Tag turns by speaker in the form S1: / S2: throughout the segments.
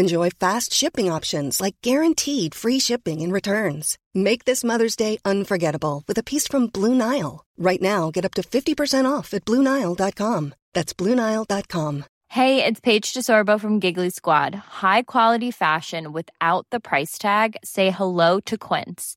S1: Enjoy fast shipping options like guaranteed free shipping and returns. Make this Mother's Day unforgettable with a piece from Blue Nile. Right now, get up to 50% off at BlueNile.com. That's BlueNile.com.
S2: Hey, it's Paige DeSorbo from Giggly Squad. High quality fashion without the price tag. Say hello to Quince.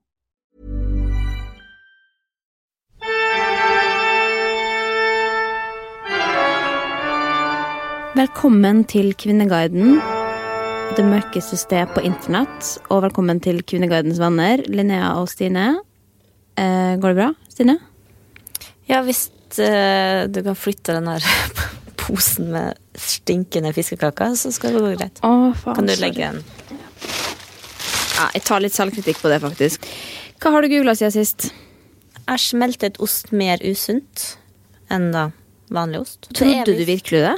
S3: Velkommen til Kvinneguiden, det mørkeste sted på internett. Og velkommen til Kvinneguidens venner, Linnea og Stine. Eh, går det bra, Stine?
S4: Ja, hvis eh, du kan flytte den her posen med stinkende fiskekaker, så skal det gå greit.
S3: Å, faen,
S4: Kan du legge den?
S3: Ja, jeg tar litt selvkritikk på det, faktisk. Hva har du googla siden sist?
S4: Er smeltet ost mer usunt enn da vanlig ost?
S3: Trodde du virkelig det?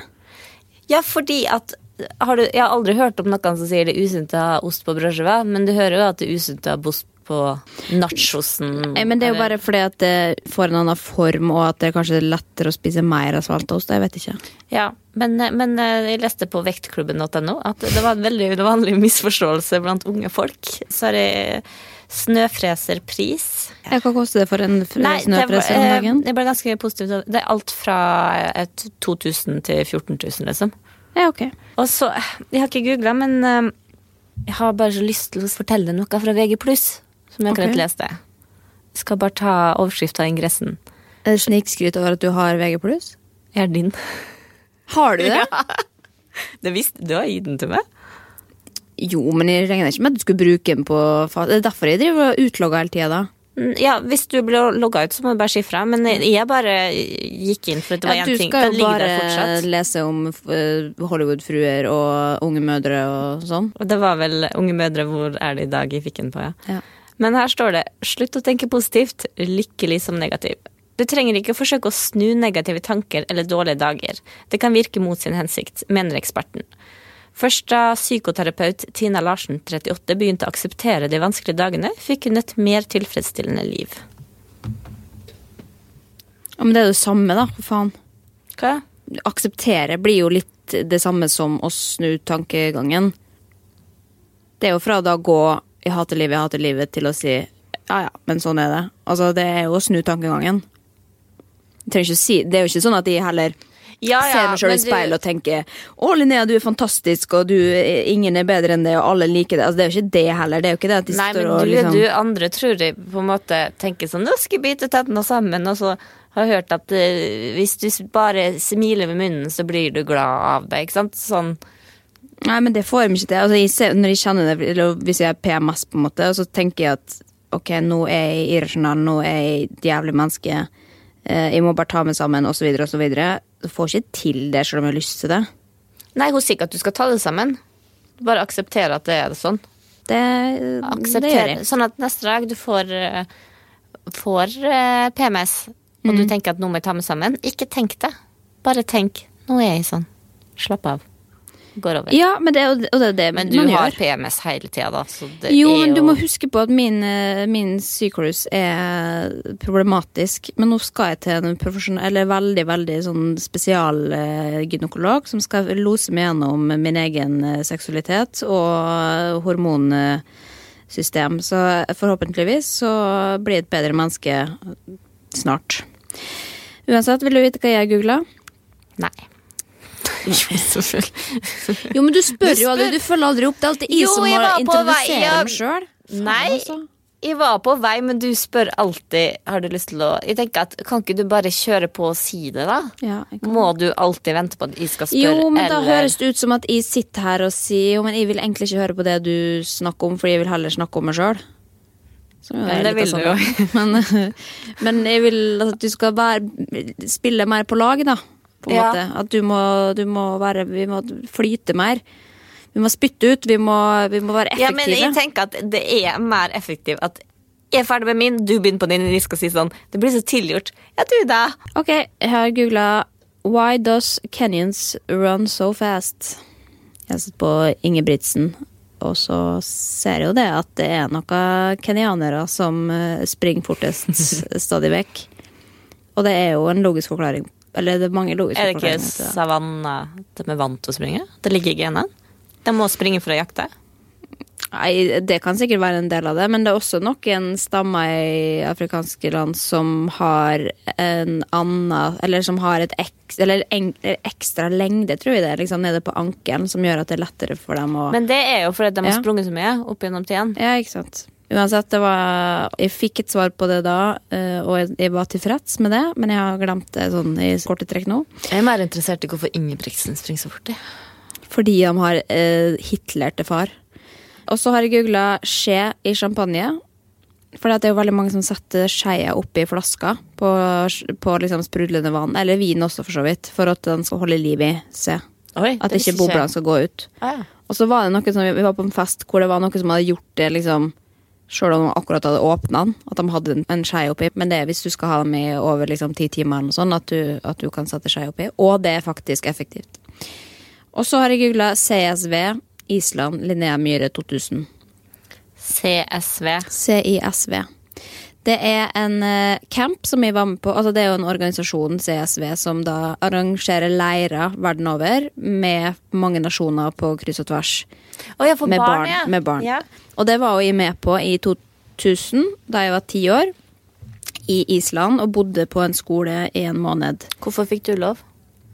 S4: Ja, fordi at har du, Jeg har aldri hørt om noen som sier det er usunt å ha ost på brødskiva, men du hører jo at det er usunt å ha ost på nachosen.
S3: Nei, men det er jo bare fordi at det får en annen form, og at det kanskje er lettere å spise mer av svaltost. Jeg vet ikke.
S4: Ja, men, men eh, jeg leste på vektklubben.no at det var en veldig vanlig misforståelse blant unge folk. Så er det snøfreserpris.
S3: Ja, hva koster det for en
S4: Nei,
S3: snøfreser om
S4: eh,
S3: dagen?
S4: Det ble ganske positivt. Det er alt fra 2000 til 14 000, liksom.
S3: Ja, ok.
S4: Og så, Jeg har ikke googla, men eh, jeg har bare så lyst til å fortelle noe fra VG+, som jeg akkurat
S3: okay.
S4: leste. Jeg skal bare ta overskrifta av ingressen.
S3: Er det snikskryt over at du har VG+.
S4: Jeg er din.
S3: Har du det?
S4: Det visste, du har gitt den til meg?
S3: Jo, men jeg regner ikke med at du skulle bruke den på Det er derfor jeg driver og utlogger hele tida, da.
S4: Mm, Ja, Hvis du blir logga ut, så må du bare si fra. Men jeg bare gikk inn for at det var
S3: Ja,
S4: ting.
S3: du skal jo bare lese om eh, Hollywood-fruer og unge mødre og sånn.
S4: Og det var vel Unge mødre, hvor er det i dag? Jeg fikk den på, ja.
S3: Ja.
S4: Men her står det 'slutt å tenke positivt, lykkelig som negativ'. Du trenger ikke forsøke å snu negative tanker eller dårlige dager. Det kan virke mot sin hensikt, mener eksperten. Først da psykoterapeut Tina Larsen, 38, begynte å akseptere de vanskelige dagene, fikk hun et mer tilfredsstillende liv.
S3: Ja, men det er jo det samme, da. For faen.
S4: Hva?
S3: Akseptere blir jo litt det samme som å snu tankegangen. Det er jo fra da å gå 'jeg hater livet, jeg hater livet' til å si 'ja ja, men sånn er det'. Altså, det er jo å snu tankegangen. Si, det er jo ikke sånn at de heller
S4: Ja,
S3: ser meg sjøl i speilet og tenker 'Å, Linnea, du er fantastisk, og du, ingen er bedre enn det, og alle liker det'. Altså, det er jo ikke det heller. Det er jo ikke det at de
S4: Nei,
S3: står
S4: men
S3: og
S4: du,
S3: liksom
S4: du andre tror jeg på en måte tenker sånn Nå skal jeg bite tennene sammen, og så har jeg hørt at uh, hvis du bare smiler med munnen, så blir du glad av det. Ikke sant? Sånn
S3: Nei, men det får de ikke til. Altså, jeg ser, når jeg kjenner det, eller hvis jeg er PMS, på en måte, så tenker jeg at ok, nå er jeg irrasjonell, nå er jeg et jævlig menneske. eh, jeg må bare ta meg sammen, osv., osv. Du får ikke til det selv om jeg har lyst til det.
S4: Nei, hun sier ikke at du skal ta det sammen. Bare akseptere at det er sånn.
S3: Det, det gjør jeg.
S4: Sånn at neste dag du får, eh, får eh, PMS, og
S3: Mm.
S4: du tenker at nå må jeg ta meg sammen. Ikke tenk det. Bare tenk. Nå er jeg sånn. Slapp av. Går over.
S3: Ja, men det, jo- og det er det
S4: Men du
S3: man
S4: har
S3: gjør.
S4: PMS hele tida, da. Så det
S3: Jo, men du må huske på at min, eh, min syklus er problematisk. Men nå skal jeg til en profesjonell, eller veldig, veldig sånn spesialgynekolog som skal lose meg gjennom min egen eh, seksualitet og hormonsystem. Så forhåpentligvis så blir jeg et bedre menneske snart. Uansett, vil du vite hva jeg googla?
S4: Nei.
S3: Jo, selvfølgelig. jo, men du spør jo aldri, du følger aldri opp. Det er alltid jeg som må introdusere dem sjøl.
S4: Nei. Jeg var på vei, men du spør alltid Har du lyst til å Jeg tenker at Kan ikke du bare kjøre på og si det, da?
S3: Ja,
S4: Må du alltid vente på at jeg skal spørre?
S3: Jo, men da høres det ut som at jeg sitter her og sier Jo, men jeg vil egentlig ikke høre på det du snakker om, fordi jeg vil heller snakke om meg sjøl.
S4: Men det vil du jo.
S3: Men, men jeg vil at du skal bare spille mer på lag, da. På en
S4: Ja.
S3: måte. At du må, du må være Vi må flyte mer. Vi må spytte ut. Vi må, vi må være
S4: Ja, men jeg tenker at det er mer effektivt at jeg er ferdig med min, du begynner på din, og jeg skal si sånn. Det blir så tilgjort. Ja, du da.
S3: ok, jeg har googla Why does Kenyans run so fast? Jeg har sett på Ingebrigtsen, og så ser jeg jo det at det er noen kenyanere som eh, springer fortest stadig vekk. Og det er jo en logisk forklaring. Eller det er mange logiske
S4: Er det ikke savanna de er vant til å springe? Det ligger i genene. De må springe for å jakte.
S3: Nei, det kan sikkert være en del av det, men det er også noen stammer i afrikanske land som har en annen Eller som har et eks, eller en, ekstra lengde, tror jeg det er, liksom nede på ankelen, som gjør at det er lettere for dem å
S4: Men det er jo fordi de har
S3: Ja.
S4: sprunget så mye opp gjennom tiden.
S3: Ja, ikke sant. Uansett, det var Jeg fikk et svar på det da, eh, og jeg- var tilfreds med det, men jeg har glemt det sånn i korte trekk nå.
S4: Jeg er mer interessert i hvorfor Ingebrigtsen springer så fort. jeg.
S3: Fordi de har eh, Hitler til far. Og så har jeg googla skje i champagne. For det er jo veldig mange som setter skeia oppi flaska på, på liksom sprudlende vann. Eller vin også, for så vidt. For at den skal holde liv i seg. At ikke boblene skal gå ut.
S4: Ah, ja.
S3: Og så var det noe som, Vi var på en fest hvor det var noe som hadde gjort det liksom Sjøl om de akkurat hadde åpna den, at de hadde en, skje skei oppi. Men det er hvis du skal ha dem i over liksom ti timer, eller sånn, at du, at du kan sette skei oppi. Og det er faktisk effektivt. Og så har jeg googla CSV, Island, Linnea Myhre 2000.
S4: CSV.
S3: CISV. Det er en eh, camp som vi var med på. Altså det er jo en organisasjon, CSV, som da arrangerer leirer verden over med mange nasjoner på kryss og tvers.
S4: Oh, ja,
S3: med
S4: barn,
S3: barn,
S4: ja.
S3: med barn.
S4: Ja.
S3: Og det var jeg med på i 2000, da jeg var ti år. I Island og bodde på en skole i en måned.
S4: Hvorfor fikk du lov?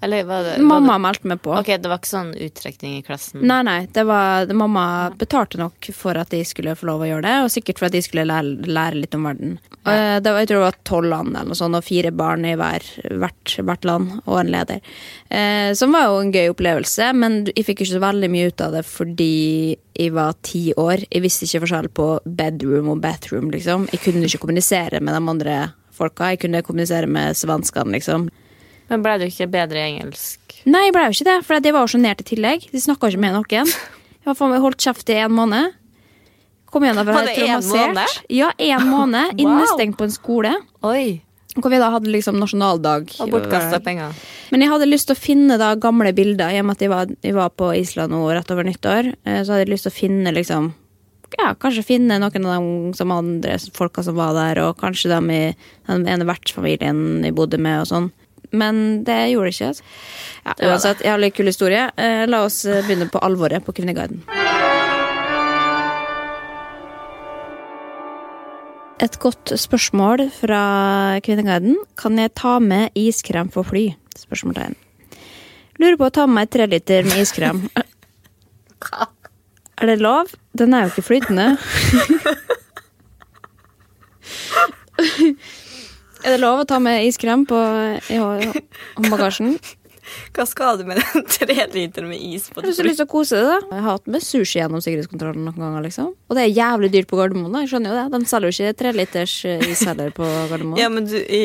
S4: Eller var det
S3: Mamma
S4: var
S3: meldte meg på.
S4: Ok, det var ikke sånn uttrekning i klassen?
S3: Nei, nei, det var, Mamma betalte nok for at de skulle få lov å gjøre det, og sikkert for at de skulle lære, lære litt om verden. Eh, Det var, jeg tror det var tolv land eller noe sånt, og fire barn i hver, hvert, hvert land, og en leder. Eh, som var jo en gøy opplevelse, men jeg fikk ikke så veldig mye ut av det fordi jeg var ti år. Jeg visste ikke forskjell på bedroom og bathroom, liksom. Jeg kunne ikke kommunisere med de andre folka. Jeg kunne kommunisere med svenskene, liksom.
S4: Men ble du ikke bedre i engelsk?
S3: Nei, jeg ble jo ikke det, for det var jo sjenert i tillegg. De snakka ikke med noen. Jeg har holdt kjeft i en måned. Kom igjen, da, jeg er traumatisert. Ja, en måned.
S4: Wow.
S3: Innestengt på en skole.
S4: Oi!
S3: Hvor vi da hadde liksom nasjonaldag.
S4: Og bortkasta penger.
S3: Men jeg hadde lyst til å finne da gamle bilder, i og med at jeg var, jeg var på Island nå rett over nyttår. eh, Så hadde jeg lyst til å finne liksom ja, kanskje finne noen av de som andre folka som var der, og kanskje dem i den ene vertsfamilien jeg bodde med, og sånn. Men det gjorde det ikke. Altså. Ja, uansett, jeg har litt kul historie. Eh, La oss eh, begynne på alvoret på Kvinneguiden. Et godt spørsmål fra Kvinneguiden. Kan jeg ta med iskrem for fly? Spørsmålstegn. Lurer på å ta med meg tre liter med iskrem. Er det lov? Den er jo ikke flytende. er det lov å ta med iskrem på i håndbagasjen?
S4: Hva skal du med den tre liter med is på?
S3: Har du så lyst til å kose deg, da? Jeg har hatt med sushi gjennom sikkerhetskontrollen noen ganger, liksom. Og det er jævlig dyrt på Gardermoen, da. Jeg skjønner jo det. De selger jo ikke treliters is heller på Gardermoen.
S4: Ja, men du, i,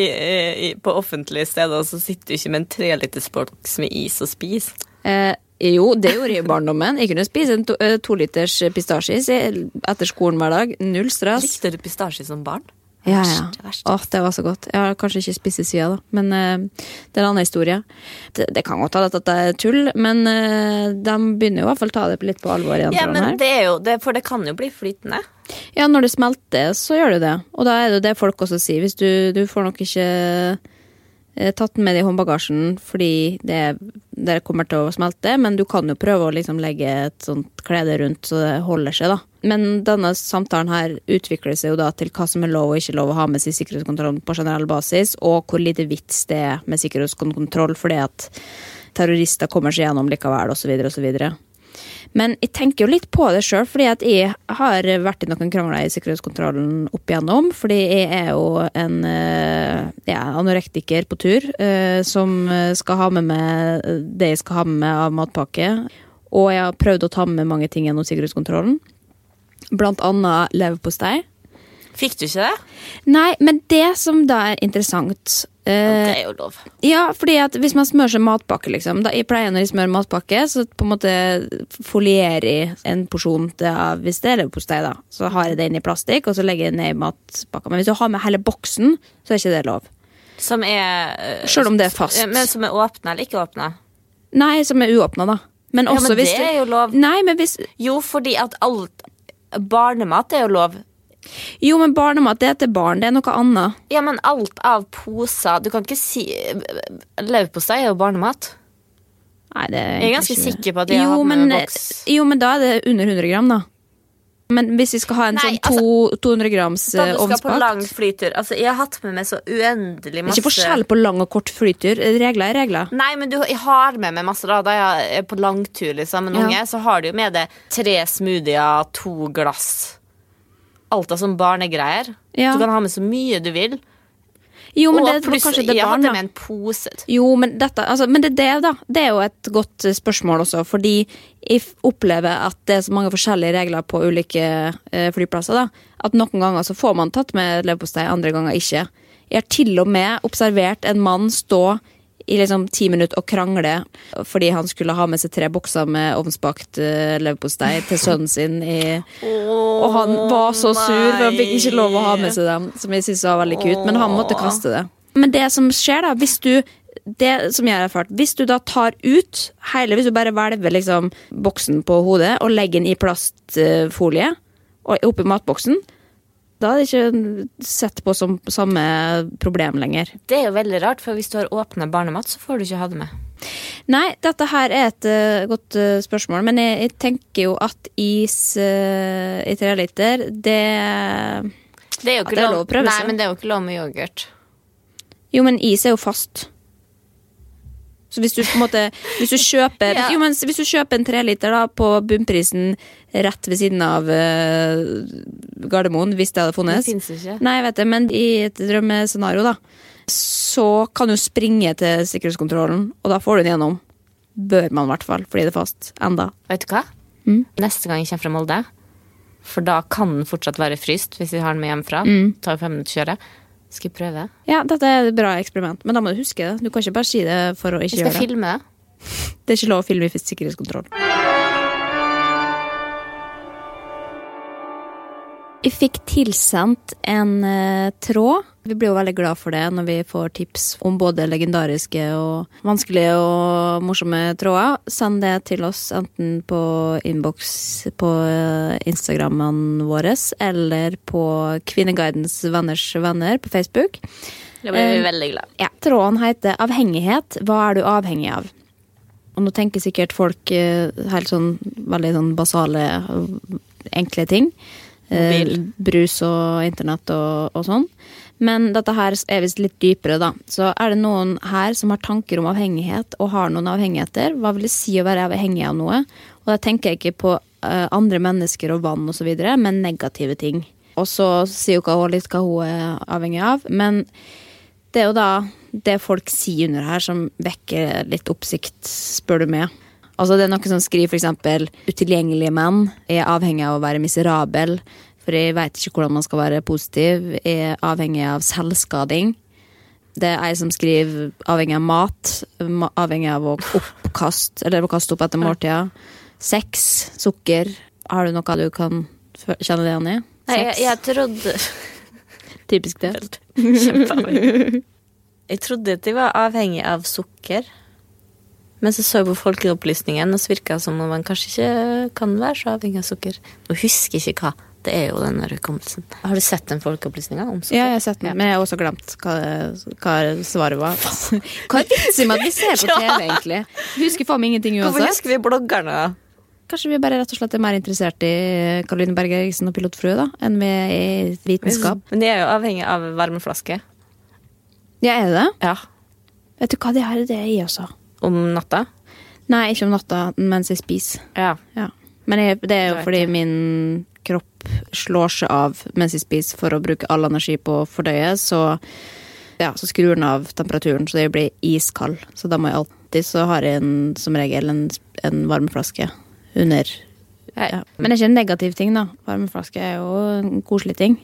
S4: i, på offentlige steder så sitter du ikke med en trelitersboks med is og spiser.
S3: Eh, jo, det gjorde jeg i barndommen. Jeg kunne spise en to, eh, to liters pistasjeis etter skolen hver dag. Null stress.
S4: Likte du pistasje som barn?
S3: Ja, ja.
S4: verst.
S3: Åh, det var så godt. Jeg har kanskje ikke siden, da. Men uh, det er en annen historie. Det, det kan godt hende at det er tull, men uh, de begynner jo i hvert fall ta det litt på alvor igjen.
S4: Ja, men det er jo det, For det kan jo bli flytende.
S3: Ja, når det smelter, så gjør det det. Og da er det jo det folk også sier. Hvis du, du får nok ikke eh, tatt den med i håndbagasjen fordi det, det kommer til å smelte, men du kan jo prøve å liksom legge et sånt klede rundt så det holder seg, da. Men denne samtalen her utvikler seg jo da til hva som er lov og ikke lov å ha med seg sikkerhetskontrollen på generell basis, og hvor lite vits det er med sikkerhetskontroll fordi at terrorister kommer seg gjennom likevel, osv., osv. Men jeg tenker jo litt på det sjøl, fordi at jeg har vært i noen krangler i sikkerhetskontrollen opp igjennom. Fordi jeg er jo en eh, ja, anorektiker på tur eh, som skal ha med meg det jeg skal ha med meg av matpakke. Og jeg har prøvd å ta med mange ting gjennom sikkerhetskontrollen. Blant annet leverpostei.
S4: Fikk du ikke det?
S3: Nei, men det som da er interessant
S4: Ja,
S3: eh,
S4: det er jo lov.
S3: ja, fordi at hvis man smører seg matpakke, liksom da Jeg pleier når jeg smører matpakke, så på en måte folierer jeg en porsjon til, Hvis det er leverpostei, da, så har jeg det inn i plastikk, og så legger jeg det ned i matpakka. Men hvis du har med hele boksen, så er ikke det lov.
S4: Som er eh,
S3: Selv om det er fast.
S4: Men som er åpna eller ikke åpna?
S3: Nei, som er uåpna, da. Men
S4: Ja,
S3: men
S4: men
S3: hvis
S4: det
S3: du-
S4: er jo lov.
S3: Nei, men hvis
S4: Jo, fordi at alt Barnemat er jo lov.
S3: Jo, men barnemat, det er til barn. Det er noe annet.
S4: Ja, men alt av poser Du kan ikke si Leverpostei er jo barnemat.
S3: Nei, det er
S4: Jeg er ganske
S3: ikke-
S4: sikker på at jeg har
S3: jo,
S4: hatt med
S3: men,
S4: boks.
S3: Jo, men da er det under 100 gram, da. Men hvis vi skal ha en
S4: Nei,
S3: sånn to, 200 grams eh,
S4: du skal på lang flytur Altså, jeg har hatt med meg så uendelig masse
S3: ikke forskjell på lang og kort flytur. Regler er regler.
S4: Nei, men du, jeg har med meg masse da Da jeg er på langtur liksom, med en
S3: Ja.
S4: unge Så har du jo med deg tre smoothier, to glass Alt av sånn barnegreier
S3: Ja.
S4: Du kan ha med så mye du vil
S3: Jo, men
S4: Og
S3: det
S4: pluss,
S3: kanskje det
S4: er
S3: barn, da.
S4: med en pose
S3: Jo, men dette altså, Men det, det, da. Det er jo et godt eh, spørsmål også, fordi jeg opplever at det er så mange forskjellige regler på ulike eh, flyplasser. da At noen ganger så får man tatt med leverpostei, andre ganger ikke. Jeg har til og med observert en mann stå i liksom ti minutter og krangle fordi han skulle ha med seg tre bokser med ovnsbakt eh, leverpostei til sønnen sin. I, og han var så sur, for han fikk ikke lov å ha med seg dem, som jeg syntes var veldig cute, men han måtte kaste det. Men det som skjer, da, hvis du det som jeg har erfart, Hvis du da tar ut hele, hvis du bare hvelver liksom boksen på hodet og legger den i plastfolie og oppi matboksen, da er det ikke sett på som samme problem lenger.
S4: Det er jo veldig rart, for hvis du har åpnet barnemat Så får du ikke ha det med
S3: Nei, dette her er et uh, godt uh, spørsmål, men jeg, jeg tenker jo at is uh, i tre liter, det
S4: Det er jo ikke lov
S3: å prøve
S4: Nei, men det er jo ikke lov med yoghurt
S3: Jo, men is er jo fast. Så hvis du på en måte Hvis du kjøper
S4: Ja.
S3: Jo, men hvis du kjøper en treliter på bunnprisen rett ved siden av uh, Gardermoen, hvis det hadde
S4: Det
S3: funnes
S4: finnes ikke
S3: Nei, jeg vet det, men i et drømmescenario, da, så kan du springe til sikkerhetskontrollen, og da får du den gjennom. Bør man, i hvert fall, fordi det er fast. Enda.
S4: Vet du hva?
S3: Mm.
S4: Neste gang jeg kommer fra Molde, for da kan den fortsatt være fryst hvis vi har den med hjemmefra,
S3: Mm.
S4: tar fem minutter å kjøre, skal jeg prøve.
S3: Ja, dette er et bra eksperiment, men da må du huske det. Du kan ikke bare si det for å ikke gjøre det.
S4: Jeg skal filme det.
S3: Det er ikke lov å filme i sikkerhetskontroll. Jeg fikk tilsendt en eh, tråd. Vi blir jo veldig glad for det når vi får tips om både legendariske og vanskelige og morsomme tråder. Send det til oss enten på innboks på eh, Instagrammene våre eller på Kvinneguidens venners venner på Facebook.
S4: Da blir vi
S3: Eh,
S4: veldig glad.
S3: Ja, Tråden heter 'Avhengighet. Hva er du avhengig av?' Og nå tenker sikkert folk eh, helt sånn veldig sånn basale, enkle ting. Eh, brus og internett og, og sånn. Men dette her er visst litt dypere, da. Så er det noen her som har tanker om avhengighet, og har noen avhengigheter. Hva vil det si å være avhengig av noe? Og da tenker jeg ikke på eh, andre mennesker og vann osv., men negative ting. Og så sier jo ikke hun litt hva hun er avhengig av, men det er jo da det folk sier under her som vekker litt oppsikt, spør du meg. Altså Det er noen som skriver eksempel utilgjengelige menn er avhengig av å være miserabel, for jeg veit ikke hvordan man skal være positiv, er avhengig av selvskading. Det er ei som skriver avhengig av mat, avhengig av å oppkast, eller å kaste opp etter måltida. Sex, sukker. Har du noe du kan kjenne deg igjen i?
S4: Nei, jeg, jeg trodde
S3: Typisk det.
S4: Kjempeavhengig. Jeg trodde at de var avhengig av sukker. Men så så jeg på Folkeopplysningen, og så virka det som om man kanskje ikke kan være så avhengig av sukker. Og husker ikke hva. Det er jo den der hukommelsen. Har du sett den folkeopplysninga om sukker?
S3: Ja, jeg har sett den, men jeg har også glemt hva, hva svaret var. Hva er vitsen med at vi ser på TV, egentlig? Vi husker faen meg ingenting uansett.
S4: Hvorfor husker vi bloggerne?
S3: Kanskje vi bare rett og slett er mer interessert i Karoline Eriksen og Pilotfrue, da, enn vi er i vitenskap.
S4: Men de er jo avhengig av varmeflaske.
S3: Ja, er det det?
S4: Ja.
S3: Vet du hva, det her er det jeg også.
S4: Om natta.
S3: Nei, ikke om natta mens jeg spiser.
S4: Ja.
S3: Ja. Men jeg, det er jo
S4: Det
S3: fordi
S4: jeg.
S3: min kropp slår seg av mens jeg spiser for å bruke all energi på å fordøye, så ja, så skrur den av temperaturen, så jeg blir iskald. Så da må jeg alltid så har jeg en, som regel en, en varmeflaske under. Ja. Men det er ikke en negativ ting, da. Varmeflaske er jo en koselig ting.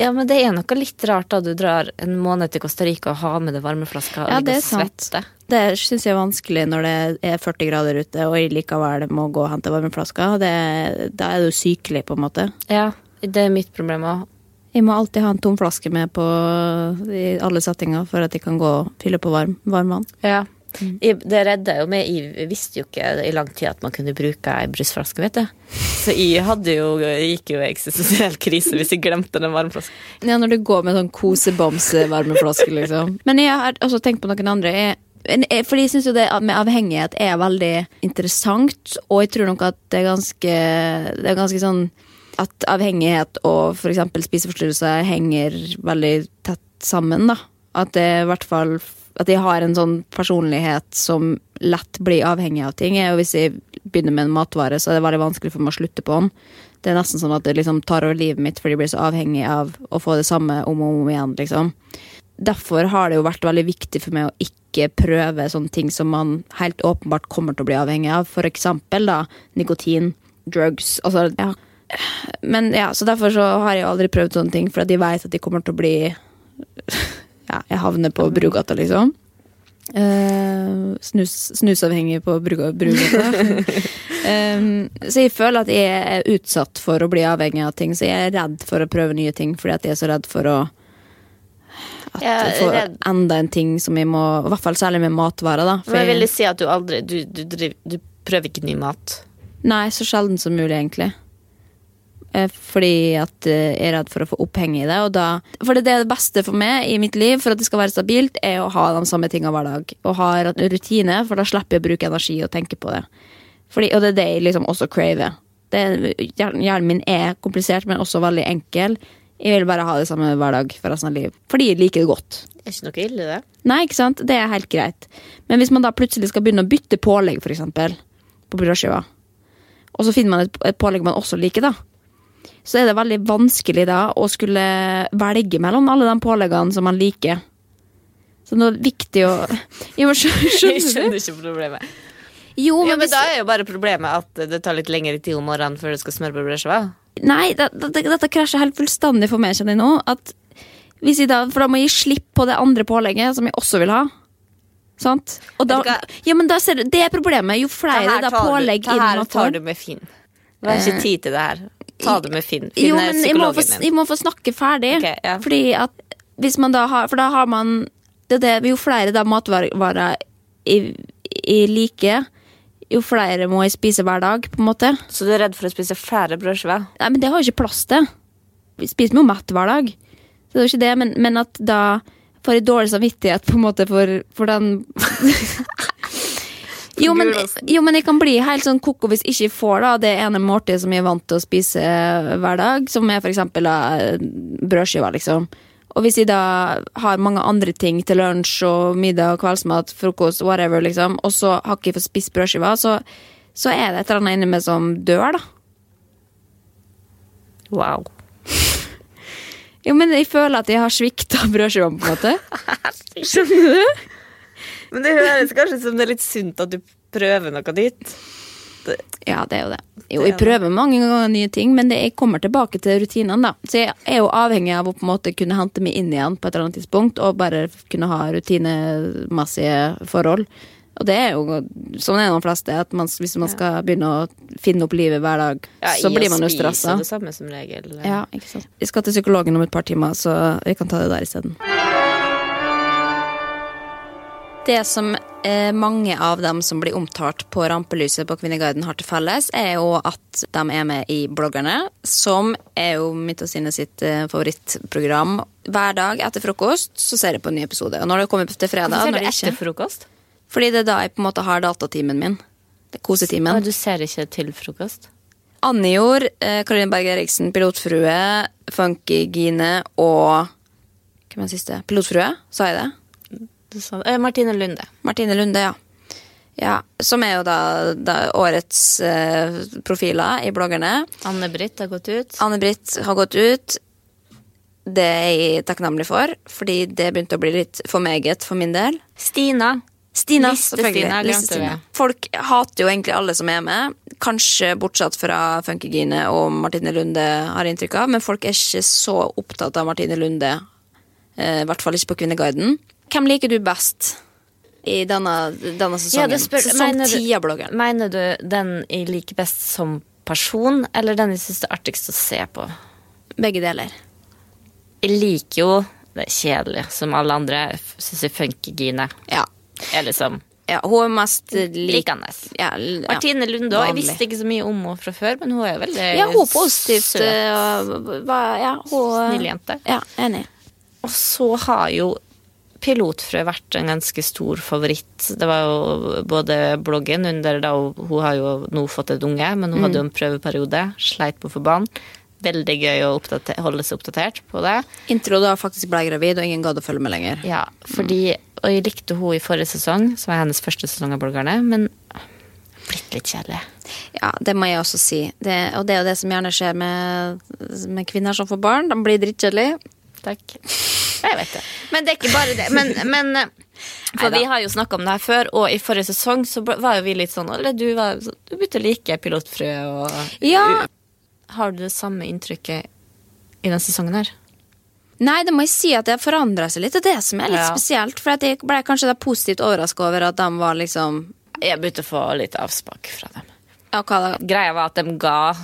S4: Ja, men det er noe litt rart da du drar en måned til Costa Rica og har med deg varmeflaska og
S3: Ja,
S4: ligger og
S3: er
S4: svetter.
S3: Det syns jeg er vanskelig når det er 40 grader ute, og jeg likevel må gå og hente varmeflaska. Det, da er du sykelig, på en måte.
S4: Ja, det er mitt problem òg.
S3: Jeg må alltid ha en tom flaske med på i alle settinger for at jeg kan gå og fylle på varm, varmvann.
S4: Ja. Jeg, det redda jo meg. Jeg visste jo ikke i lang tid at man kunne bruke ei brusflaske, vet du. Så jeg hadde jo, jeg gikk jo i eksistensiell krise hvis jeg glemte den varmeflasken.
S3: Ja, når du går med sånn kosebamse-varmeflaske, liksom. Men jeg har også tenkt på noen andre. Jeg- fordi jeg syns jo det med avhengighet er veldig interessant, og jeg tror nok at det er ganske Det er ganske sånn at avhengighet og f.eks. spiseforstyrrelser henger veldig tett sammen, da. At det i hvert fall At jeg har en sånn personlighet som lett blir avhengig av ting. Og hvis jeg begynner med en matvare, så er det veldig vanskelig for meg å slutte på den. Det er nesten sånn at det liksom tar over livet mitt fordi jeg blir så avhengig av å få det samme om og om igjen, liksom. Derfor har det jo vært veldig viktig for meg å ikke prøve sånne ting som man helt åpenbart kommer til å bli avhengig av. For eksempel da nikotin, drugs, altså ja. Men ja, så derfor så har jeg aldri prøvd sånne ting, for jeg vet at de kommer til å bli Ja, jeg havner på Brugata, liksom. Uh, snus, snusavhengig på Brug- Brugata. um, så jeg føler at jeg er utsatt for å bli avhengig av ting, så jeg er redd for å prøve nye ting fordi at jeg er så redd for å at
S4: Jeg
S3: få enda en ting som jeg må I hvert fall særlig med matvarer, da. For
S4: Men jeg
S3: ville
S4: vil si at du aldri Du, du, du, du prøver ikke ny mat.
S3: Nei, så sjelden som mulig, egentlig. Eh, Fordi at eh, jeg er redd for å få oppheng i det. Og da, for det er det beste for meg i mitt liv, for at det skal være stabilt, er å ha de samme tingene hver dag. Og ha rutine, for da slipper jeg å bruke energi og tenke på det. Fordi, og det er det jeg liksom også craver. Det, hjernen min er komplisert, men også veldig enkel. Jeg vil bare ha det samme hver dag for resten av livet. Fordi jeg liker det godt.
S4: Det er ikke noe ille, det.
S3: Nei, ikke sant? Det er helt greit. Men hvis man da plutselig skal begynne å bytte pålegg, eksempel, på brødskiva, og så finner man et pålegg man også liker, da, så er det veldig vanskelig da å skulle velge mellom alle de påleggene som man liker. Så det er viktig å men
S4: Jeg
S3: skjønner du?
S4: skjønner ikke problemet.
S3: Jo,
S4: Ja,
S3: men
S4: men
S3: hvis
S4: Da er jo bare problemet at det tar litt lengre tid om morgenen før du skal smøre på brødskiva.
S3: Nei, det, det, dette krasjer helt fullstendig for meg, kjenner jeg nå. At hvis jeg da, for da må jeg gi slipp på det andre pålegget, som jeg også vil ha. Sant? Og da,
S4: du
S3: ja, men da ser du, Det er problemet. Jo flere da pålegg
S4: det
S3: inn
S4: her tar du med Finn. Det er ikke tid til det her. Ta det med Finn. Finn
S3: Jo,
S4: er
S3: men jeg må, få,
S4: psykologen
S3: jeg må få snakke ferdig.
S4: Okay, ja.
S3: Fordi at hvis man da har For da har man det er det, Jo flere da matvarer jeg, jeg liker, jo flere må jeg spise hver dag, på en måte.
S4: Så du er redd for å spise flere brødskiver?
S3: Nei, men det har jo ikke plass til. Vi spiser jo mett hver dag. Så det er jo ikke det, men, men at da får jeg dårlig samvittighet på en måte for, for den jo men, jo, men jeg kan bli helt sånn koko hvis jeg ikke får da, det ene måltidet som jeg er vant til å spise hver dag, som er eksempel brødskiva, liksom. Og hvis jeg da har mange andre ting til lunsj og middag og kveldsmat, frokost, whatever, liksom, og så har ikke jeg fått spist brødskiva, så, så er det et eller annet inni meg som dør, da.
S4: Wow.
S3: Jo, men jeg føler at jeg har svikta brødskiva, på en måte. Skjønner du?
S4: Men det høres kanskje som det er litt sunt at du prøver noe nytt.
S3: Ja, det er jo det. Jo, jeg prøver mange ganger nye ting, men det, jeg kommer tilbake til rutinene, da. Så jeg er jo avhengig av å på en måte kunne hente meg inn igjen på et eller annet tidspunkt, og bare kunne ha rutinemessige forhold. Og det er jo sånn er det de fleste, at man, hvis man skal begynne å finne opp livet hver dag, så blir man jo stressa.
S4: regel.
S3: Ja, ikke sant. Jeg skal til psykologen om et par timer, så vi kan ta det der isteden. Det som eh, mange av dem som blir omtalt på rampelyset på Kvinneguiden har til felles, er jo at de er med i Bloggerne, som er jo mitt og Sine sitt eh, favorittprogram. Hver dag etter frokost så ser jeg på en ny episode. Og når det kommer til fredag
S4: Hvorfor ser
S3: du
S4: etter frokost?
S3: Fordi det er da jeg på en måte har datatimen min. Det Kosetimen.
S4: Men du ser ikke til frokost?
S3: Annijord, eh, Karoline Berg Eriksen, Pilotfrue, Funky-Gine og Hvem er den siste? Pilotfrue, sa jeg det?
S4: Sa, eh, Martine Lunde.
S3: Martine Lunde, ja. ja. Som er jo da, da årets eh, profiler i bloggerne.
S4: Anne-Britt har gått ut.
S3: Anne-Britt har gått ut. Det er jeg takknemlig for, fordi det begynte å bli litt for meget for min del.
S4: Stina.
S3: Stina, selvfølgelig. Liste-Stina. Folk hater jo egentlig alle som er med. Kanskje bortsett fra Funkygine og Martine Lunde, har jeg inntrykk av. Men folk er ikke så opptatt av Martine Lunde. eh, I hvert fall ikke på Kvinneguiden. Hvem liker du best i denne, denne sesongen? Ja,
S4: mener du-
S3: ti av bloggeren.
S4: Mener du den jeg liker best som person, eller den jeg syns er artigst å se på?
S3: Begge deler.
S4: Jeg liker jo det er kjedelig, som alle andre. Syns jeg Funkygine
S3: Ja.
S4: er liksom
S3: ja hun er mest eh, lik...
S4: likende.
S3: Ja, ja.
S4: Martine Lunde òg. Jeg visste ikke så mye om henne fra før, men hun er veldig
S3: Ja, hun er positivt
S4: søt.
S3: og- ja, hun,
S4: Snill jente.
S3: Ja, enig.
S4: Og så har jo Pilotfrø vært en ganske stor favoritt. Det var jo både bloggen under da hun, har jo nå fått et unge, men hun hadde jo en prøveperiode. Sleit på å få barn. Veldig gøy å holde seg oppdatert på det.
S3: Intro da faktisk ble gravid, og ingen gadd å følge med lenger.
S4: Ja, fordi Og jeg likte hun i forrige sesong, som var hennes første sesong av bloggerne, men blitt litt kjedelig.
S3: Ja, det må jeg også si. Det, og det er jo det som gjerne skjer med, med kvinner som får barn. De blir drittkjedelige.
S4: Takk. Jeg vet det. Men det er ikke bare det. Men, men eh, For vi har jo snakka om det her før, og i forrige sesong så var jo vi litt sånn Eller du, var, du begynte å like pilotfrø og
S3: Ja.
S4: Har du det samme inntrykket i denne sesongen her?
S3: Nei, det må jeg si at det har forandra seg litt, og det som er litt
S4: Ja.
S3: spesielt. For jeg ble kanskje positivt overraska over at de var liksom
S4: Jeg begynte å få litt avsmak fra dem.
S3: Ja?
S4: Greia var at de ga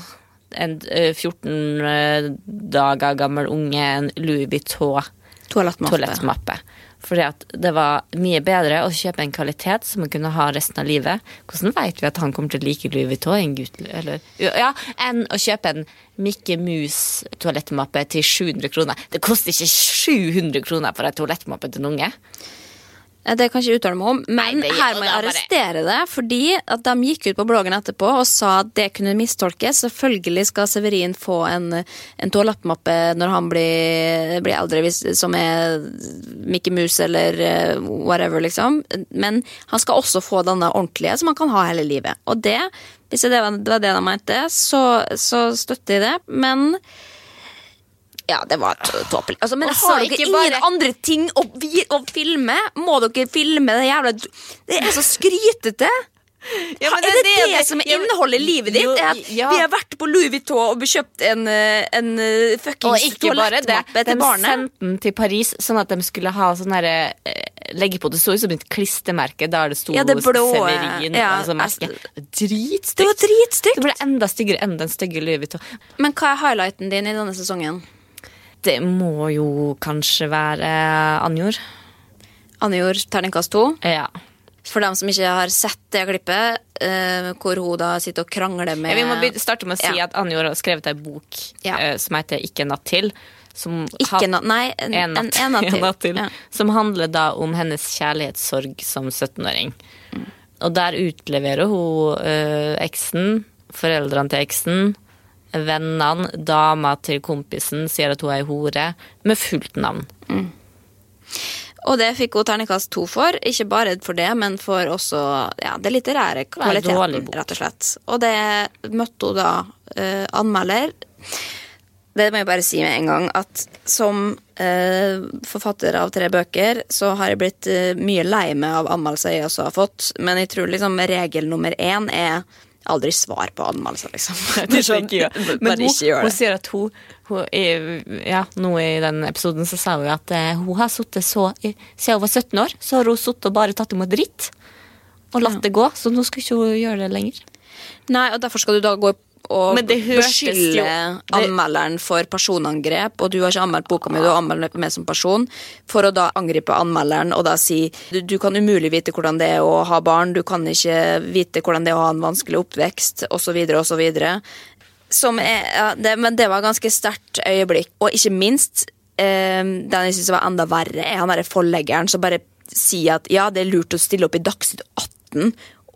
S4: en eh, 14 eh, dager gammel unge en Louis Vuitton
S3: Toalettmappe.
S4: toalettmappe. Fordi det var mye bedre å kjøpe en kvalitet som man kunne ha resten av livet. Hvordan vet vi at han kommer til å like Louis Vuitton en ja, enn å kjøpe en Mikke Mus toalettmappe til 700 kroner? Det koster ikke 700 kroner for en toalettmappe til en unge.
S3: Ja, Det kan jeg ikke uttale meg om, men
S4: Nei,
S3: her må jeg arrestere det. Fordi at de gikk ut på bloggen etterpå og sa at det kunne mistolkes. Selvfølgelig skal Severin få en, en toalettmappe når han blir, blir eldre, hvis, som er Mickey Mouse eller eh, whatever, liksom. Men han skal også få denne ordentlige som han kan ha hele livet. Og det, hvis det, var det de mente, så, så støtter jeg det. Men ja, det var tåpelig. Altså, men har dere ingen
S4: bare-
S3: andre ting å, vi, å filme? Må dere filme det jævla Det er så skrytete!
S4: Ja, men
S3: er det det, som
S4: ja,
S3: inneholder livet ditt?
S4: Jo, ja.
S3: Vi har vært på Louis Vuitton og kjøpt en, eh, en eh, fuckings toalettmappe
S4: De
S3: til barnet.
S4: sendte den til Paris sånn at de skulle ha sånn derre eh, Legge på det så ut som et klistremerke der det sto
S3: Ja, det blå,
S4: Severin.
S3: ja,
S4: altså. Dritstygt.
S3: Det var dritstygt!
S4: Det ble enda styggere enn den stygge Louis Vuitton.
S3: Men hva er highlighten din i denne sesongen?
S4: Det må jo kanskje være Anjor.
S3: Anjor, terningkast to.
S4: Ja.
S3: For dem som ikke har sett det klippet, uh, hvor hun da sitter og krangler med
S4: Vi må starte med å si
S3: Ja.
S4: at Anjor har skrevet ei bok
S3: Ja.
S4: eh, som heter Ikke en natt til. Som
S3: Ikke natt, nei, en,
S4: En natt,
S3: en, natt.
S4: En natt til.
S3: Ja.
S4: Som handler da om hennes kjærlighetssorg som 17-åring. Og der utleverer hun eh, eksen, foreldrene til eksen, vennene, dama til kompisen, sier at hun er ei hore, med fullt navn.
S3: Og det fikk hun terningkast to for. Ikke bare for det, men for også ja, det litterære kvaliteten, rett og slett. Og det møtte hun da uh, anmelder. Det må jeg bare si med en gang, at som uh, forfatter av tre bøker, så har jeg blitt uh, mye lei meg av anmeldelser jeg også har fått, men jeg tror liksom regel nummer én er aldri svar på anmeldelser, liksom.
S4: Det jeg. Men hun, hun sier at hun, hun er, Ja, nå i den episoden så sa hun at eh, hun har sittet så Siden hun var 17 år, så har hun sittet og bare tatt imot dritt. Og latt det gå, så nå skal ikke hun gjøre det lenger.
S3: Nei, og derfor skal du da gå og
S4: Men det hørtes
S3: beskylde anmelderen for personangrep, og du har ikke anmeldt boka mi, du har anmeldt meg som person, for å da angripe anmelderen og da si du, du kan umulig vite hvordan det er å ha barn, du kan ikke vite hvordan det er å ha en vanskelig oppvekst, osv., osv. Ja, det, Men det var et ganske sterkt øyeblikk. Og ikke minst, eh, den jeg syns var enda verre, er han derre forleggeren som bare sier at ja, det er lurt å stille opp i Dagsnytt 18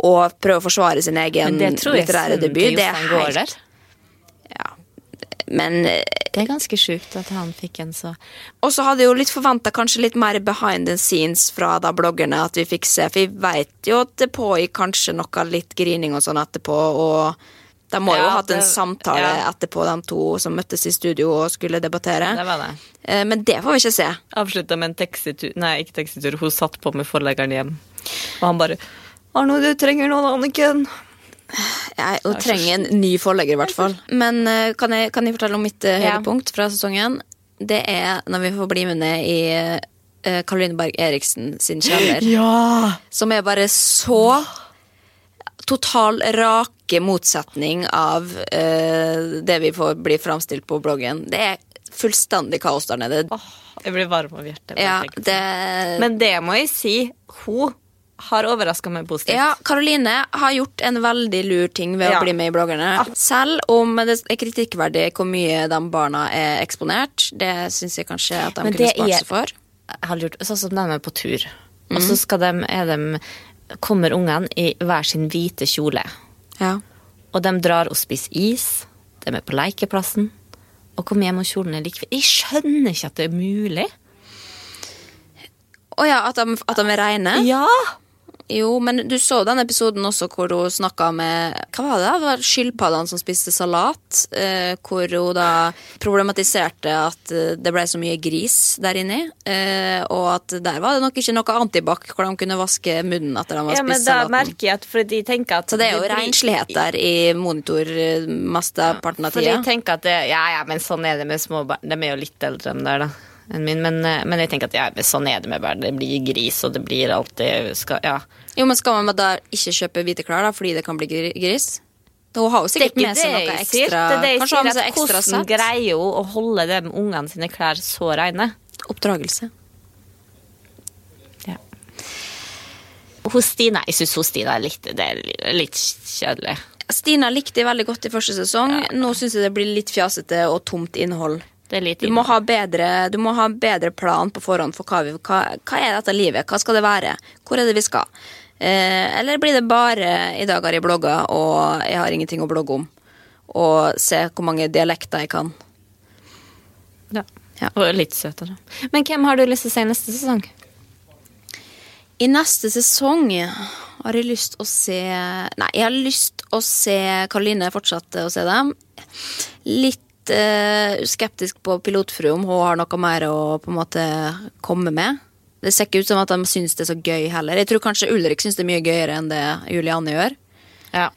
S3: og prøve å forsvare sin egen litterære debut. Det er helt ja. Men eh,
S4: Det er ganske sjukt at han fikk en så
S3: Og så hadde jeg jo litt forventa kanskje litt mer behind the scenes fra da bloggerne at vi fikk se, for vi veit jo at det pågikk kanskje noe litt grining og sånn etterpå, og de må jo
S4: Ja,
S3: ha hatt en
S4: det-
S3: samtale
S4: ja.
S3: etterpå, de to som møttes i studio og skulle debattere.
S4: Det var det.
S3: Eh, Men det får vi ikke se.
S4: Avslutta med en taxitur Nei, ikke taxitur. Hun satt på med forleggeren hjem. Og han bare 'Arno, du trenger noen, Anniken'.
S3: Jeg og trenger en ny forlegger, i hvert fall. Men eh, kan jeg, kan jeg fortelle om mitt
S4: Ja.
S3: høydepunkt fra sesongen? Det er når vi får bli med ned i eh, Caroline Berg Eriksen sin kjeller.
S4: Ja!
S3: Som er bare så total rake motsetning av eh, det vi får bli framstilt på bloggen. Det er fullstendig kaos der nede.
S4: Jeg blir varm av hjertet.
S3: Ja, det
S4: Men det må jeg si. Hun har overraska meg positivt.
S3: Ja, Karoline har gjort en veldig lur ting ved
S4: Ja.
S3: å bli med i bloggerne. Selv om det er kritikkverdig hvor mye de barna er eksponert. Det syns jeg kanskje at de
S4: Men
S3: kunne spart seg for.
S4: Lurt, sånn som de er på tur. Og så skal de, er de, kommer ungene i hver sin hvite kjole.
S3: Ja.
S4: Og de drar og spiser is. De er på lekeplassen. Og kommer hjem og kjolen er like Jeg skjønner ikke at det er mulig.
S3: Å ja, at de, at de er reine?
S4: Ja!
S3: Jo, men du så den episoden også hvor hun snakka med Hva var det? da? Det var skilpaddene som spiste salat. Eh, hvor hun da problematiserte at eh, det ble så mye gris der inni. Eh, og at der var det nok ikke noe antibac hvor de kunne vaske munnen etter de hadde
S4: ja, men da
S3: salaten.
S4: merker jeg at fordi de tenker at
S3: Så det er jo
S4: blir-
S3: renslighet der i monitor eh, mesteparten av tida.
S4: jeg tenker at det, Ja, ja, men sånn er det med små barn. De er jo litt eldre enn der, da. Min, men, eh, men jeg tenker at ja, sånn er det med barn. Det blir gris, og det blir alltid skal, Ja.
S3: Jo, men Skal man da ikke kjøpe hvite klær da, fordi det kan bli gris? Hun har jo sikkert med seg noe ekstra
S4: Det er det jeg sier, at
S3: ekstra
S4: Hvordan
S3: sett?
S4: greier hun å holde de ungene sine klær så reine?
S3: Oppdragelse.
S4: Ja. Hos Stina, jeg syns Stina er litt, det er litt kjedelig.
S3: Stina likte jeg veldig godt i første sesong. Nå syns jeg det blir litt fjasete og tomt innhold. Du må, ha bedre, du må ha bedre plan på forhånd for hva, vi, hva, hva er dette livet. Hva skal det være? Hvor er det vi skal? Eh, eller blir det bare i dag har jeg blogga, og jeg har ingenting å blogge om? Og se hvor mange dialekter jeg kan.
S4: ja.
S3: Ja.
S4: Og litt søtere. Men hvem har du lyst til å se neste sesong?
S3: I neste sesong har jeg lyst å se Nei, jeg har lyst å se Karoline fortsette å se dem. Litt eh, skeptisk på Pilotfrue, om hun har noe mer å på en måte komme med. Det ser ikke ut som at de syns det er så gøy heller. Jeg tror kanskje Ulrik syns det er mye gøyere enn det Julianne gjør.
S4: Ja,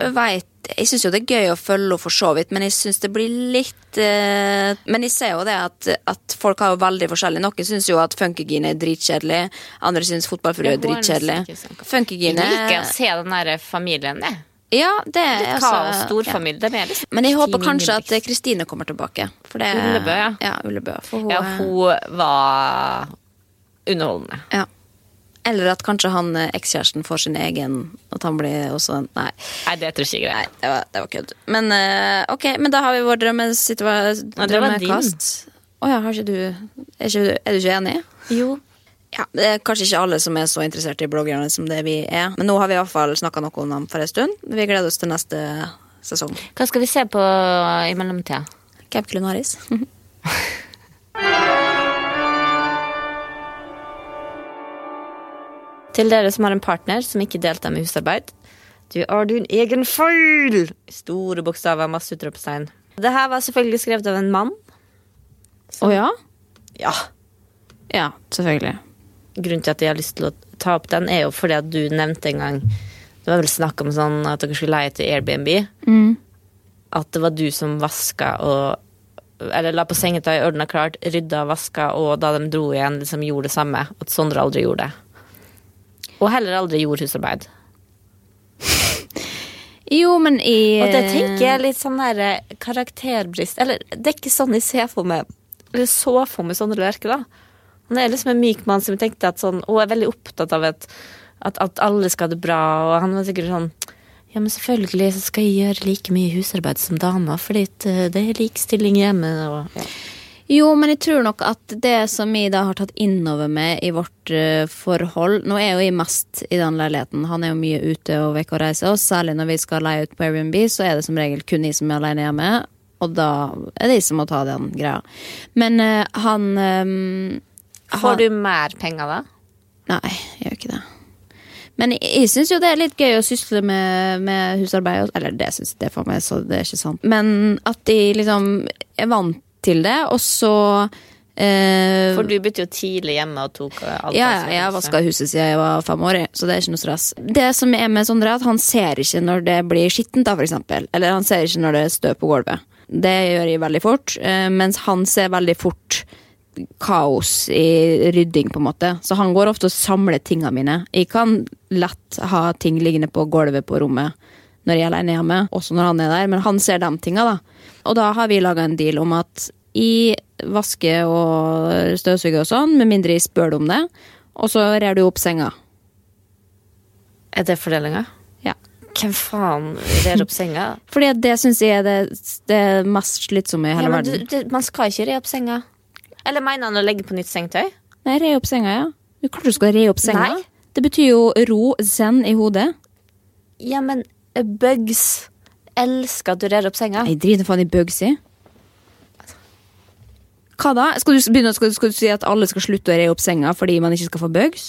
S4: nok.
S3: veit Jeg syns jo det er gøy å følge henne for så vidt, men jeg syns det blir litt eh, Men jeg ser jo det at, at folk har jo veldig forskjellig. Noen syns jo at Funkygine er dritkjedelig, andre syns Fotballfrue er dritkjedelig.
S4: sånn. Jeg liker å se den der familien, jeg.
S3: Ja, det er
S4: Litt
S3: altså-
S4: kaos, storfamilie. Det er liksom.
S3: Men jeg håper kanskje at Kristine kommer tilbake. For det,
S4: Ullebø, ja.
S3: ja. Ullebø, hun,
S4: Ja, hun var underholdende.
S3: ja. Eller at kanskje han eh, ekskjæresten får sin egen At han blir også Nei.
S4: Nei, det tror jeg ikke
S3: Nei,
S4: er
S3: det var, det var kødd. Men uh, ok, men da har vi vår drømmekast.
S4: Ja.
S3: Drømmekast. Å ja, har ikke du er, ikke, er du ikke enig?
S4: Jo.
S3: Ja, Det er kanskje ikke alle som er så interessert i bloggerne som det vi er. Men nå har vi i hvert fall snakka noe om dem for en stund. Vi gleder oss til neste sesong.
S4: Hva skal vi se på i mellomtida?
S3: Camp Clunaris.
S4: Til dere som har en partner som ikke deltar med husarbeid. Du har din egen feil! Store bokstaver, masse utropstegn. Det her var selvfølgelig skrevet av en mann.
S3: Å ja?
S4: Ja.
S3: Ja, selvfølgelig.
S4: Grunnen til at jeg har lyst til å ta opp den, er jo fordi at du nevnte en gang Det var vel snakk om sånn at dere skulle leie til Airbnb. At det var du som vaska og Eller la på sengetøy, ordna klart, rydda, og vaska, og da de dro igjen, liksom gjorde det samme. At Sondre aldri gjorde det. Og heller aldri gjorde husarbeid.
S3: Jo, men i
S4: Og det tenker jeg er litt sånn der eh, karakterbrist Eller det er ikke sånn jeg ser for meg Eller så for meg Sondre Lerche, da. Han er liksom en myk mann som tenkte at sånn Og er veldig opptatt av at, at, at alle skal ha det bra, og han var sikkert sånn Ja, men selvfølgelig så skal jeg gjøre like mye husarbeid som dama, fordi eh, det er likstilling hjemme, og ja.
S3: Jo, men jeg tror nok at det som vi da har tatt innover med i vårt uh, forhold Nå er jo jeg mest i den leiligheten. Han er jo mye ute og vekk og reiser, og særlig når vi skal leie ut på Airbnb, så er det som regel kun de som er alene hjemme, og da er det de som må ta den greia. Men uh, han eh,
S4: Får du mer penger da?
S3: Nei, jeg gjør ikke det. Men jeg, jeg syns jo det er litt gøy å sysle med, med husarbeid. Eller det syns jeg det for meg, så det er ikke sant. Men at de liksom er vant til det, og så eh,
S4: For du begynte jo tidlig hjemme og tok alt
S3: ja, ja, jeg vaska huset siden jeg var fem år, så det er ikke noe stress. Det som er med Sondre, er at han ser ikke når det blir skittent, da, for eksempel. Eller han ser ikke når det er støv på gulvet. Det gjør jeg veldig fort, eh, mens han ser veldig fort kaos i rydding, på en måte. Så han går ofte og samler tingene mine. Jeg kan lett ha ting liggende på gulvet på rommet når jeg er alene hjemme, også når han er der, men han ser de tinga, da. Og da har vi laga en deal om at jeg vasker og støvsuger og sånn, med mindre jeg spør deg om det, og så rer du opp senga.
S4: Er det fordelinga?
S3: Ja.
S4: Hvem faen rer opp senga?
S3: Fordi det syns jeg er det, det mest slitsomme i
S4: Ja,
S3: hele
S4: verden. du, det, man skal ikke re opp senga. Eller mener han å legge på nytt sengetøy?
S3: Nei, re opp senga, ja. Du klart du skal re opp senga.
S4: Nei.
S3: Det betyr jo ro, zen i hodet.
S4: Ja, men eh, bugs elsker at du rer opp senga.
S3: Jeg driter faen i bugs i. Hva da? Skal du, begynne, skal, skal du si at alle skal slutte å re opp senga fordi man ikke skal få bugs?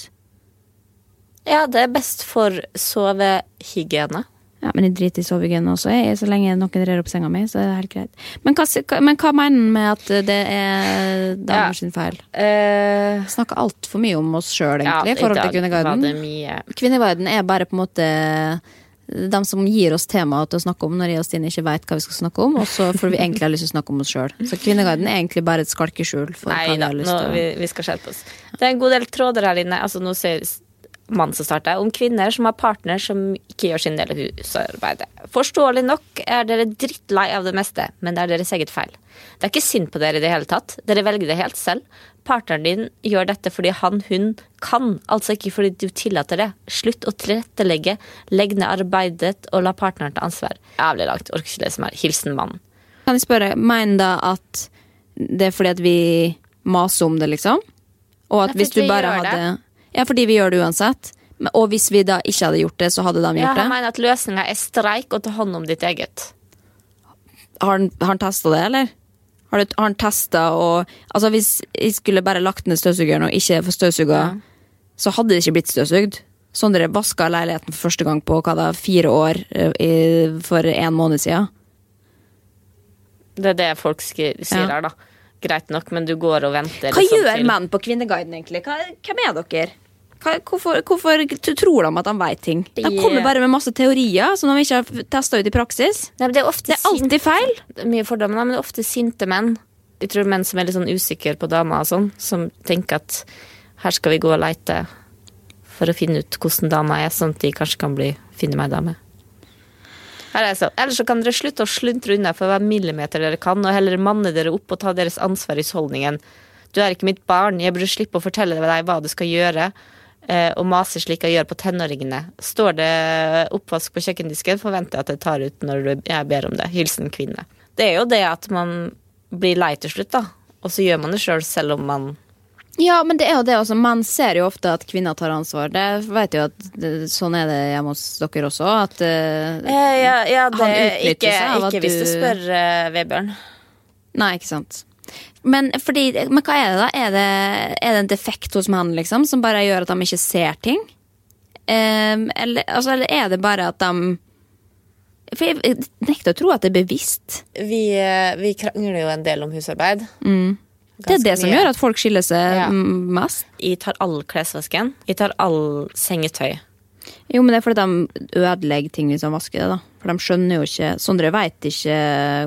S4: Ja, det er best for sovehygiene.
S3: Ja, men jeg driter i sovegøyene også, jeg, så lenge noen rer opp senga mi. så er det helt greit. Men hva, hva- men hva mener han med at det er damer
S4: Ja.
S3: sin feil?
S4: Uh,
S3: Vi snakker altfor mye om oss sjøl, egentlig, i forhold til Kvinneguiden. Kvinneguiden er bare på en måte de som gir oss temaet til å snakke om når jeg og Stine ikke veit hva vi skal snakke om, og så får vi egentlig ha lyst til å snakke om oss sjøl. Så Kvinneguiden er egentlig bare et skalkeskjul for hva
S4: Nei
S3: vi
S4: da,
S3: har lyst
S4: nå,
S3: til å
S4: vi, vi skal skjerpe oss. Det er en god del tråder her inne. Altså, nå ser mannen som starta, om kvinner som har partner som ikke gjør sin del av husarbeidet. Forståelig nok er dere drittlei av det meste, men det er deres eget feil. Det er ikke synd på dere i det hele tatt. Dere velger det helt selv. Partneren din gjør dette fordi han, hun kan, altså ikke fordi du tillater det. Slutt å tilrettelegge, legg ned arbeidet og la partneren ta ansvar. Jævlig langt, orker ikke lese mer. Hilsen mannen.
S3: Kan jeg spørre, mener da at det er fordi at vi maser om det, liksom? Og at hvis du bare
S4: hadde det.
S3: Ja, fordi vi gjør det uansett. Og hvis vi da ikke hadde gjort det, så hadde de
S4: Ja,
S3: gjort
S4: han
S3: det?
S4: mener at løsninga er streik og ta hånd om ditt eget.
S3: Har han, har han testa det, eller? Har han testa og Altså, hvis jeg skulle bare lagt ned støvsugeren og ikke få støvsuga,
S4: Ja.
S3: så hadde det ikke blitt støvsugd. Sondre vaska leiligheten for første gang på hva da, fire år eh, i, for en måned siden.
S4: Det er det folk sier
S3: Ja.
S4: her, da. Greit nok, men du går og venter.
S3: Hva
S4: liksom
S3: gjør menn på Kvinneguiden, egentlig? Hva, hvem er dere? Hvorfor, hvorfor tror de at de vet ting? De kommer bare med masse teorier som de ikke har testa ut i praksis.
S4: Nei, det er ofte
S3: Det er alltid feil.
S4: Mye fordommer, men det er ofte sinte menn. Jeg tror menn som er litt sånn usikre på damer og sånn, som tenker at her skal vi gå og leite for å finne ut hvordan dama er, sånn at de kanskje kan bli finne meg dame. Er sånn. Ellers så kan dere slutte å sluntre unna for hver millimeter dere kan, og heller manne dere opp og ta deres ansvar i husholdningen. Du er ikke mitt barn, jeg burde slippe å fortelle deg hva du skal gjøre, og maser slik jeg gjør på tenåringene. Står det oppvask på kjøkkendisken, forventer jeg at jeg tar ut når jeg ber om det. Hilsen kvinne. Det er jo det at man blir lei til slutt, da. Og så gjør man det sjøl, selv om man
S3: Ja, men det er jo det også. Man ser jo ofte at kvinner tar ansvar. Det vet jo at det, sånn er det hjemme hos dere også. At uh,
S4: Ja, ja, det
S3: Han
S4: er
S3: utnytter seg av at
S4: ikke hvis du
S3: du-
S4: spør uh, Vebjørn.
S3: Nei, ikke sant. Men, fordi, men hva er det, da? Er det, er det en defekt hos mannen liksom, som bare gjør at de ikke ser ting? Um, eller, altså, eller er det bare at de For jeg, jeg nekter å tro at det er bevisst.
S4: Vi, eh, vi krangler jo en del om husarbeid.
S3: Det er det som gjør at folk skiller seg
S4: Ja.
S3: mm, mest.
S4: Jeg tar all klesvasken. Jeg tar all sengetøy.
S3: Jo, men det er fordi de ødelegger ting hvis han vasker det, da. For de skjønner jo ikke Sondre veit ikke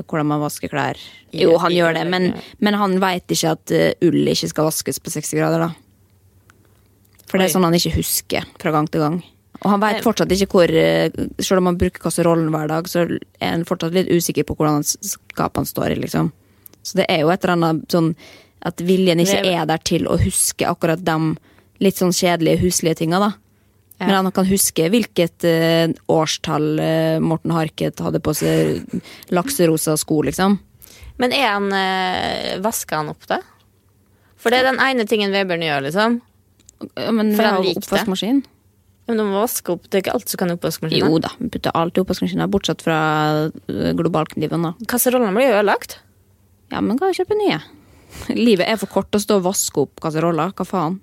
S3: hvordan man vasker klær. Jo, han gjør det, men, men han veit ikke at eh, ull ikke skal vaskes på 60 grader, da. For det er sånn han ikke husker fra gang til gang. Og han veit fortsatt ikke hvor eh, Selv om han bruker kasserollen hver dag, så er han fortsatt litt usikker på hvordan skapene står i, liksom. Så det er jo et eller annet sånn at viljen ikke er der til å huske akkurat de litt sånn kjedelige, huslige tinga, da.
S4: Ja.
S3: Men han kan huske hvilket uh, årstall uh, Morten Harket hadde på seg lakserosa sko, liksom.
S4: Men er han uh, Vasker han opp det? For det er den ene tingen Vebjørn gjør, liksom.
S3: Ja, Men
S4: For
S3: vi
S4: han
S3: har
S4: det. Men du må vaske opp. Det er ikke alt som kan i oppvaskmaskinen.
S3: Jo da, vi putter alt i oppvaskmaskinen, bortsett fra globalkniven, da.
S4: Kasserollene blir jo ødelagt.
S3: Ja, men kan jo kjøpe nye. Livet er for kort å stå og vaske opp kasseroller. Hva faen?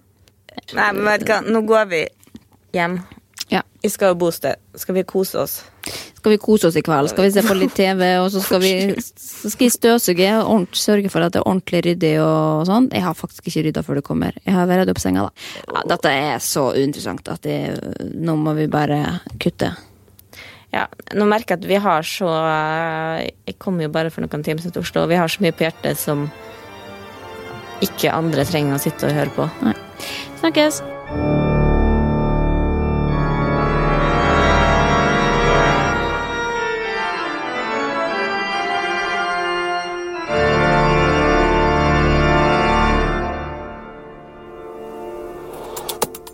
S4: Nei, men vet du hva, nå går vi hjem.
S3: Ja.
S4: Vi skal jo bosted. Skal vi kose oss?
S3: Skal vi kose oss i kveld? Skal vi se på litt TV, og så skal vi så skal støvsuge og sørge for at det er ordentlig ryddig og sånn. Jeg har faktisk ikke rydda før du kommer. Jeg har vært opp senga, da. Ja, dette er så uinteressant at det, nå må vi bare kutte.
S4: Ja, nå merker jeg at vi har så Jeg kom jo bare for noen timer siden til Oslo, og vi har så mye på hjertet som ikke andre trenger å sitte og høre på.
S3: Snakkes!